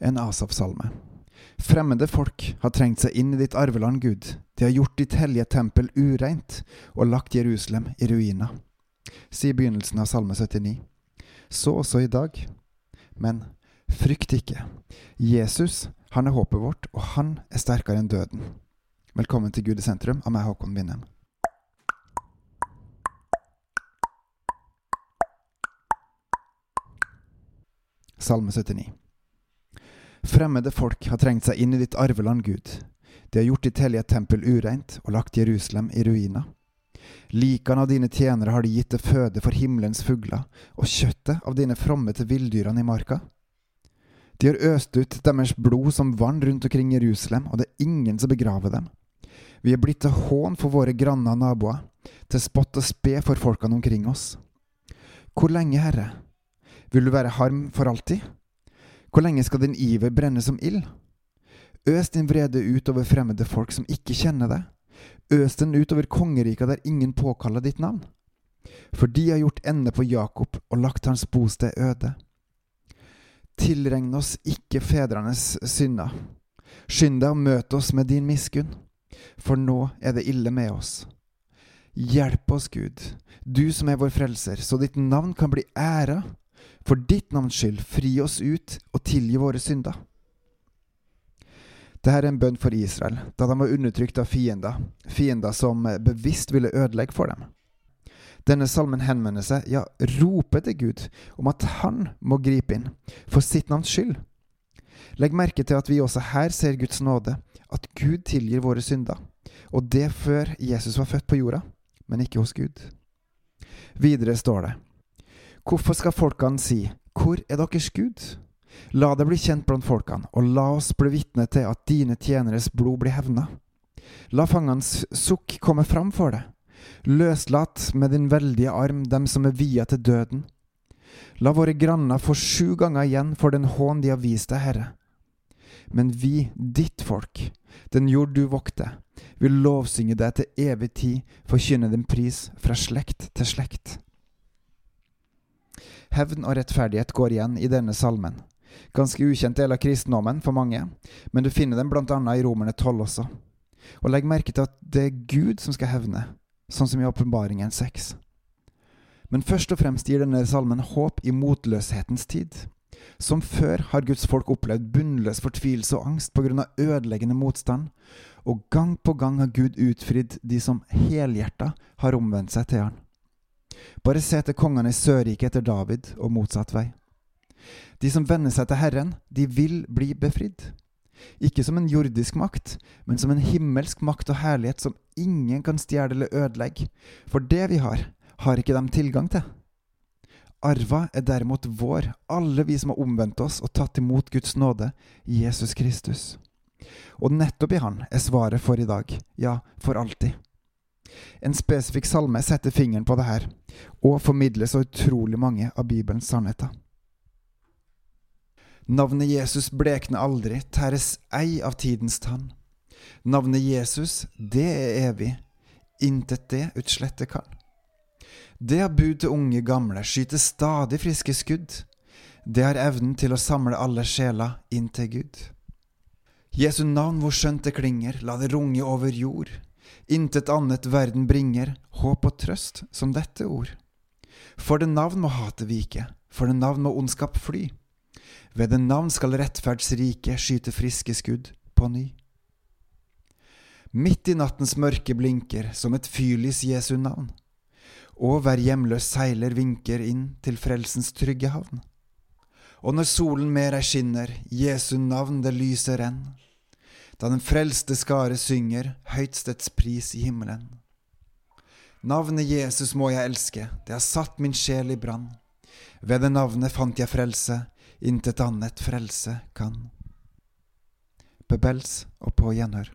En Asaf-salme. Fremmede folk har trengt seg inn i ditt arveland, Gud. De har gjort ditt hellige tempel ureint og lagt Jerusalem i ruiner. Sier begynnelsen av Salme 79. Så også i dag. Men frykt ikke. Jesus, han er håpet vårt, og han er sterkere enn døden. Velkommen til Gud i sentrum av meg, Håkon Winnem. Salme 79. Fremmede folk har trengt seg inn i ditt arveland, Gud. De har gjort ditt hellige tempel ureint og lagt Jerusalem i ruiner. Likene av dine tjenere har de gitt til føde for himmelens fugler, og kjøttet av dine fromme til villdyrene i marka. De har øst ut deres blod som vann rundt omkring Jerusalem, og det er ingen som begraver dem. Vi er blitt til hån for våre granner og naboer, til spott og spe for folkene omkring oss. Hvor lenge, Herre? Vil du være harm for alltid? Hvor lenge skal din iver brenne som ild? Øs din vrede ut over fremmede folk som ikke kjenner deg. Øs den ut over kongeriket der ingen påkaller ditt navn. For de har gjort ende på Jakob og lagt hans bosted øde. Tilregn oss ikke fedrenes synder. Skynd deg å møte oss med din miskunn, for nå er det ille med oss. Hjelp oss, Gud, du som er vår frelser, så ditt navn kan bli æra for ditt navns skyld, fri oss ut tilgi våre synder. Dette er en bønn for Israel, da de var undertrykt av fiender, fiender som bevisst ville ødelegge for dem. Denne salmen henvender seg, ja, roper til Gud om at han må gripe inn, for sitt navns skyld. Legg merke til at vi også her ser Guds nåde, at Gud tilgir våre synder, og det før Jesus var født på jorda, men ikke hos Gud. Videre står det, Hvorfor skal folkene si, Hvor er deres Gud? La det bli kjent blant folkene, og la oss bli vitne til at dine tjeneres blod blir hevna. La fangenes sukk komme fram for deg. Løslat med din veldige arm dem som er via til døden. La våre granner få sju ganger igjen for den hån de har vist deg, Herre. Men vi, ditt folk, den jord du vokter, vil lovsynge deg til evig tid, forkynne din pris fra slekt til slekt. Hevn og rettferdighet går igjen i denne salmen. Ganske ukjent del av kristendommen for mange, men du finner den annet i Romerne 12 også. Og legg merke til at det er Gud som skal hevne, sånn som i Åpenbaringen 6. Men først og fremst gir denne salmen håp i motløshetens tid. Som før har Guds folk opplevd bunnløs fortvilelse og angst av ødeleggende motstand, og gang på gang har Gud utfridd de som helhjerta har omvendt seg til Han. Bare se til kongene i Sørriket etter David, og motsatt vei. De som venner seg til Herren, de vil bli befridd. Ikke som en jordisk makt, men som en himmelsk makt og herlighet som ingen kan stjele eller ødelegge, for det vi har, har ikke de tilgang til. Arva er derimot vår, alle vi som har omvendt oss og tatt imot Guds nåde, Jesus Kristus. Og nettopp i Han er svaret for i dag, ja, for alltid. En spesifikk salme setter fingeren på det her, og formidler så utrolig mange av Bibelens sannheter. Navnet Jesus blekner aldri, tæres ei av tidens tann. Navnet Jesus, det er evig, intet det utslette kan. Det har bud til unge gamle, skyter stadig friske skudd. Det har evnen til å samle alle sjeler inn til Gud. Jesu navn hvor skjønt det klinger, la det runge over jord. Intet annet verden bringer, håp og trøst, som dette ord. For det navn må hatet vike, for det navn må ondskap fly. Ved den navn skal rettferdsrike skyte friske skudd på ny. Midt i nattens mørke blinker som et fyrlys Jesu navn, og hver hjemløs seiler vinker inn til frelsens trygge havn. Og når solen mer ei skinner, Jesu navn det lyser enn, da den frelste skare synger høytstets pris i himmelen. Navnet Jesus må jeg elske, det har satt min sjel i brann. Ved det navnet fant jeg frelse, intet annet frelse kan. Bebels og på gjenhør.